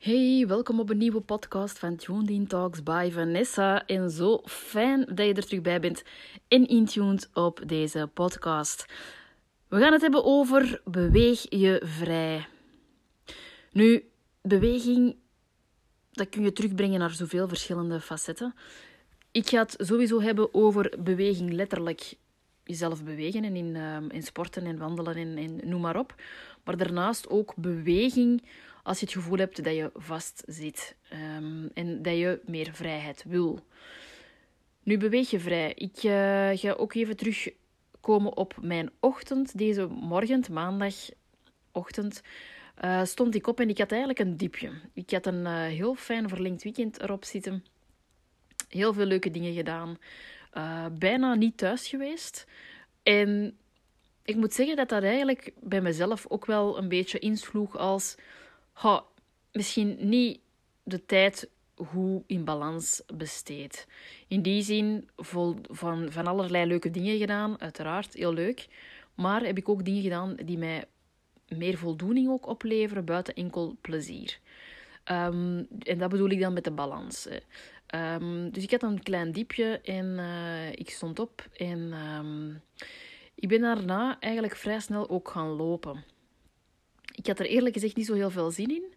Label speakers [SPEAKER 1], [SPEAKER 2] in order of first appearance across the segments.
[SPEAKER 1] Hey, welkom op een nieuwe podcast van Tuned Talks by Vanessa. En zo fijn dat je er terug bij bent en intuned op deze podcast. We gaan het hebben over beweeg je vrij. Nu, beweging, dat kun je terugbrengen naar zoveel verschillende facetten. Ik ga het sowieso hebben over beweging letterlijk jezelf bewegen en in, uh, in sporten en wandelen en, en noem maar op. Maar daarnaast ook beweging als je het gevoel hebt dat je vast zit um, en dat je meer vrijheid wil. Nu beweeg je vrij. Ik uh, ga ook even terugkomen op mijn ochtend. Deze morgen, maandagochtend, uh, stond ik op en ik had eigenlijk een diepje. Ik had een uh, heel fijn verlengd weekend erop zitten. Heel veel leuke dingen gedaan. bijna niet thuis geweest. En ik moet zeggen dat dat eigenlijk bij mezelf ook wel een beetje insloeg als misschien niet de tijd hoe in balans besteed. In die zin vol, van, van allerlei leuke dingen gedaan, uiteraard, heel leuk. Maar heb ik ook dingen gedaan die mij meer voldoening ook opleveren, buiten enkel plezier. Um, en dat bedoel ik dan met de balans. Um, dus ik had een klein diepje en uh, ik stond op en um, ik ben daarna eigenlijk vrij snel ook gaan lopen. Ik had er eerlijk gezegd niet zo heel veel zin in.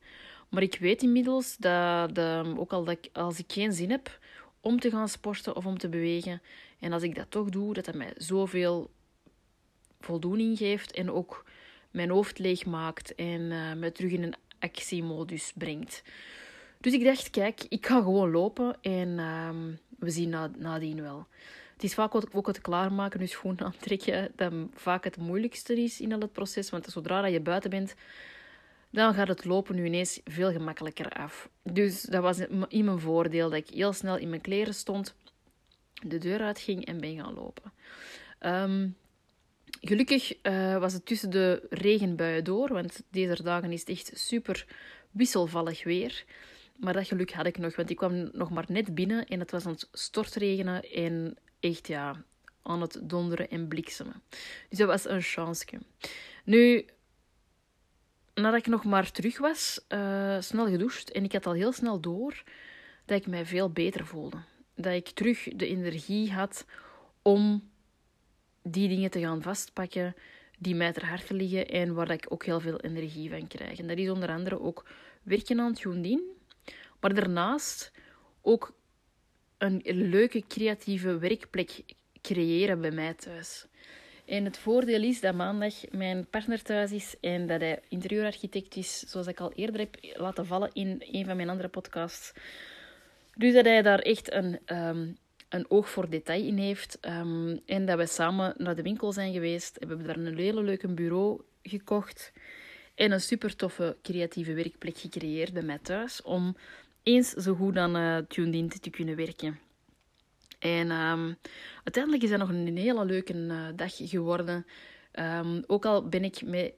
[SPEAKER 1] Maar ik weet inmiddels dat, ook al dat ik, als ik geen zin heb om te gaan sporten of om te bewegen, en als ik dat toch doe, dat dat mij zoveel voldoening geeft en ook mijn hoofd leeg maakt en uh, me terug in een actiemodus brengt. Dus ik dacht, kijk, ik ga gewoon lopen en uh, we zien na, nadien wel. Het is vaak ook het klaarmaken, dus gewoon aantrekken, dat vaak het moeilijkste is in al het proces. Want zodra je buiten bent, dan gaat het lopen nu ineens veel gemakkelijker af. Dus dat was in mijn voordeel dat ik heel snel in mijn kleren stond, de deur uitging en ben gaan lopen. Ehm, gelukkig uh, was het tussen de regenbuien door, want deze dagen is het echt super wisselvallig weer. Maar dat geluk had ik nog, want ik kwam nog maar net binnen en het was aan het stortregenen en echt ja, aan het donderen en bliksemen. Dus dat was een chance. Nu, nadat ik nog maar terug was, uh, snel gedoucht en ik had al heel snel door dat ik mij veel beter voelde. Dat ik terug de energie had om die dingen te gaan vastpakken die mij ter harte liggen en waar ik ook heel veel energie van krijg. En dat is onder andere ook werken aan Tune maar daarnaast ook een leuke creatieve werkplek creëren bij mij thuis. En het voordeel is dat maandag mijn partner thuis is en dat hij interieurarchitect is, zoals ik al eerder heb laten vallen in een van mijn andere podcasts. Dus dat hij daar echt een, um, een oog voor detail in heeft. Um, en dat we samen naar de winkel zijn geweest. We hebben daar een hele leuke bureau gekocht. En een super toffe creatieve werkplek gecreëerd bij mij thuis. Om eens zo goed aan uh, Tuned In te kunnen werken. En um, uiteindelijk is dat nog een hele leuke uh, dag geworden. Um, ook al ben ik met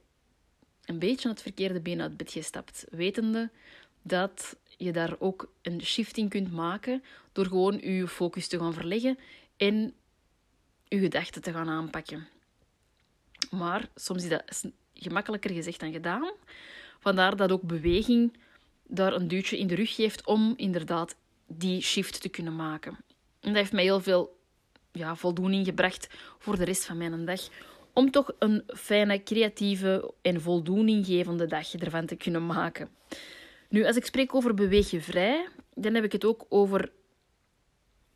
[SPEAKER 1] een beetje het verkeerde been uit bed gestapt, wetende dat je daar ook een shift in kunt maken door gewoon je focus te gaan verleggen en je gedachten te gaan aanpakken. Maar soms is dat gemakkelijker gezegd dan gedaan. Vandaar dat ook beweging daar een duwtje in de rug geeft om inderdaad die shift te kunnen maken. En dat heeft mij heel veel ja, voldoening gebracht voor de rest van mijn dag. Om toch een fijne, creatieve en voldoeninggevende dag ervan te kunnen maken. Nu, als ik spreek over beweeg je vrij, dan heb ik het ook over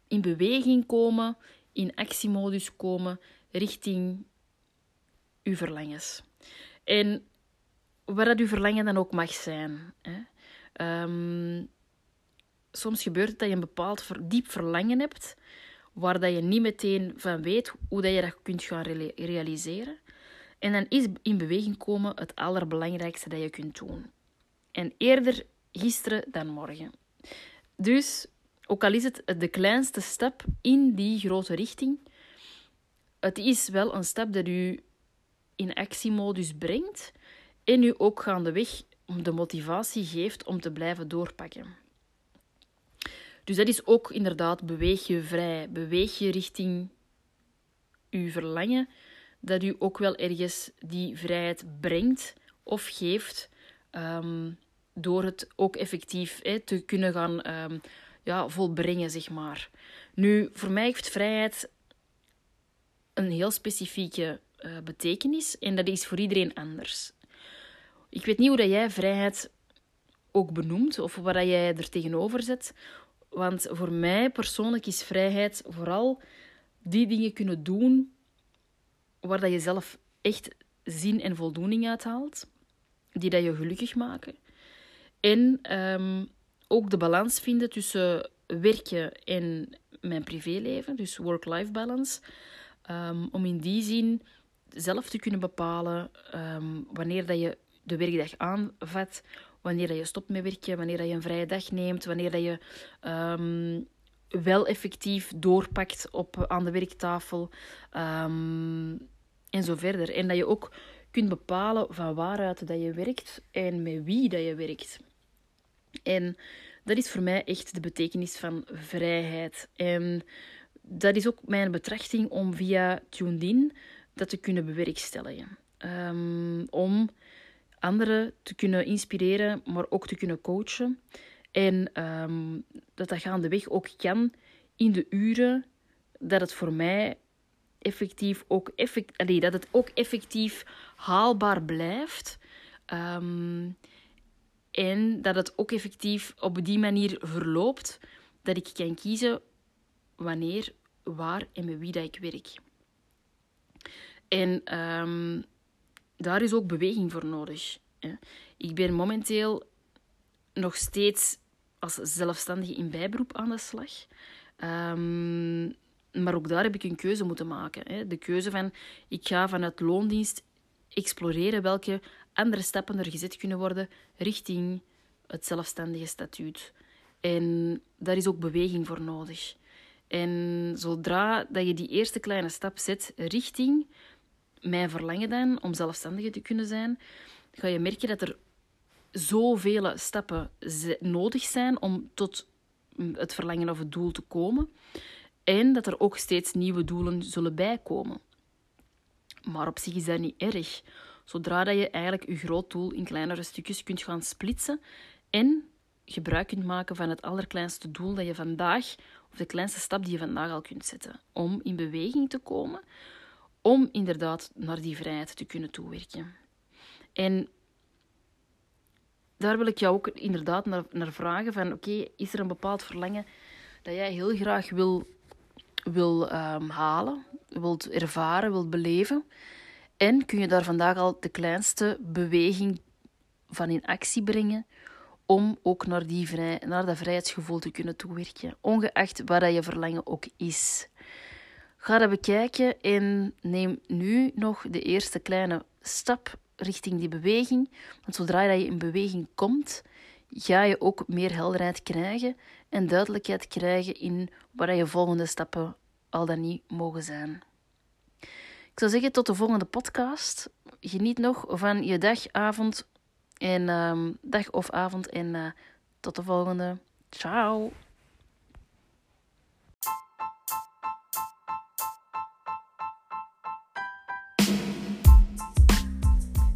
[SPEAKER 1] in beweging komen, in actiemodus komen, richting uw verlangens. En waar dat uw verlangen dan ook mag zijn. Hè. Um, soms gebeurt het dat je een bepaald diep verlangen hebt, waar dat je niet meteen van weet hoe dat je dat kunt gaan realiseren. En dan is in beweging komen het allerbelangrijkste dat je kunt doen. En eerder gisteren dan morgen. Dus, ook al is het de kleinste stap in die grote richting, het is wel een stap dat u in actiemodus brengt en u ook gaandeweg de motivatie geeft om te blijven doorpakken. Dus dat is ook inderdaad beweeg je vrij, beweeg je richting uw verlangen, dat u ook wel ergens die vrijheid brengt of geeft um, door het ook effectief te kunnen gaan um, ja, volbrengen, zeg maar. Nu, voor mij heeft vrijheid een heel specifieke uh, betekenis en dat is voor iedereen anders. Ik weet niet hoe dat jij vrijheid ook benoemt of wat jij er tegenover zet. Want voor mij persoonlijk is vrijheid vooral die dingen kunnen doen waar dat je zelf echt zin en voldoening uit haalt, die dat je gelukkig maken. En um, ook de balans vinden tussen werken en mijn privéleven, dus work-life balance. Um, om in die zin zelf te kunnen bepalen um, wanneer dat je de werkdag aanvat, wanneer dat je stopt met werken, wanneer dat je een vrije dag neemt, wanneer dat je um, wel effectief doorpakt op, aan de werktafel um, en zo verder. En dat je ook kunt bepalen van waaruit dat je werkt en met wie dat je werkt. En dat is voor mij echt de betekenis van vrijheid. En dat is ook mijn betrachting om via TuneIn dat te kunnen bewerkstelligen. Um, om anderen te kunnen inspireren, maar ook te kunnen coachen. En um, dat dat gaandeweg ook kan in de uren dat het voor mij effectief ook, effect, dat het ook effectief haalbaar blijft. Um, en dat het ook effectief op die manier verloopt dat ik kan kiezen wanneer, waar en met wie dat ik werk. En um, daar is ook beweging voor nodig. Ik ben momenteel nog steeds als zelfstandige in bijberoep aan de slag. Um, maar ook daar heb ik een keuze moeten maken. De keuze van, ik ga vanuit loondienst exploreren welke andere stappen er gezet kunnen worden richting het zelfstandige statuut. En daar is ook beweging voor nodig. En zodra dat je die eerste kleine stap zet richting mijn verlangen dan om zelfstandige te kunnen zijn, ga je merken dat er zoveel stappen nodig zijn om tot het verlangen of het doel te komen. En dat er ook steeds nieuwe doelen zullen bijkomen. Maar op zich is dat niet erg. Zodra dat je eigenlijk je groot doel in kleinere stukjes kunt gaan splitsen en gebruik kunt maken van het allerkleinste doel dat je vandaag, of de kleinste stap die je vandaag al kunt zetten, om in beweging te komen, om inderdaad naar die vrijheid te kunnen toewerken. En daar wil ik jou ook inderdaad naar, vragen van oké, is er een bepaald verlangen dat jij heel graag wil, wil um, halen, wilt ervaren, wilt beleven? En kun je daar vandaag al de kleinste beweging van in actie brengen om ook naar, die vrij, naar dat vrijheidsgevoel te kunnen toewerken, ongeacht wat je verlangen ook is. Ga dat bekijken en neem nu nog de eerste kleine stap richting die beweging. Want zodra je in beweging komt, ga je ook meer helderheid krijgen en duidelijkheid krijgen in wat je volgende stappen al dan niet mogen zijn. Ik zou zeggen tot de volgende podcast. Geniet nog van je dag, avond en um, dag of avond en uh, tot de volgende. Ciao.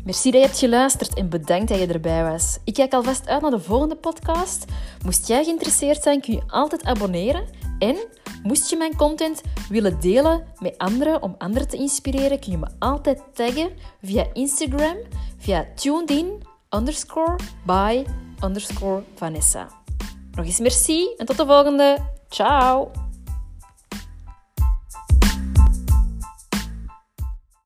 [SPEAKER 1] Merci dat je hebt geluisterd en bedankt dat je erbij was. Ik kijk alvast uit naar de volgende podcast. Moest jij geïnteresseerd zijn, kun je altijd abonneren. En moest je mijn content willen delen met anderen om anderen te inspireren, kun je me altijd taggen via Instagram, via tunedin underscore by. Nog eens merci en tot de volgende. Ciao!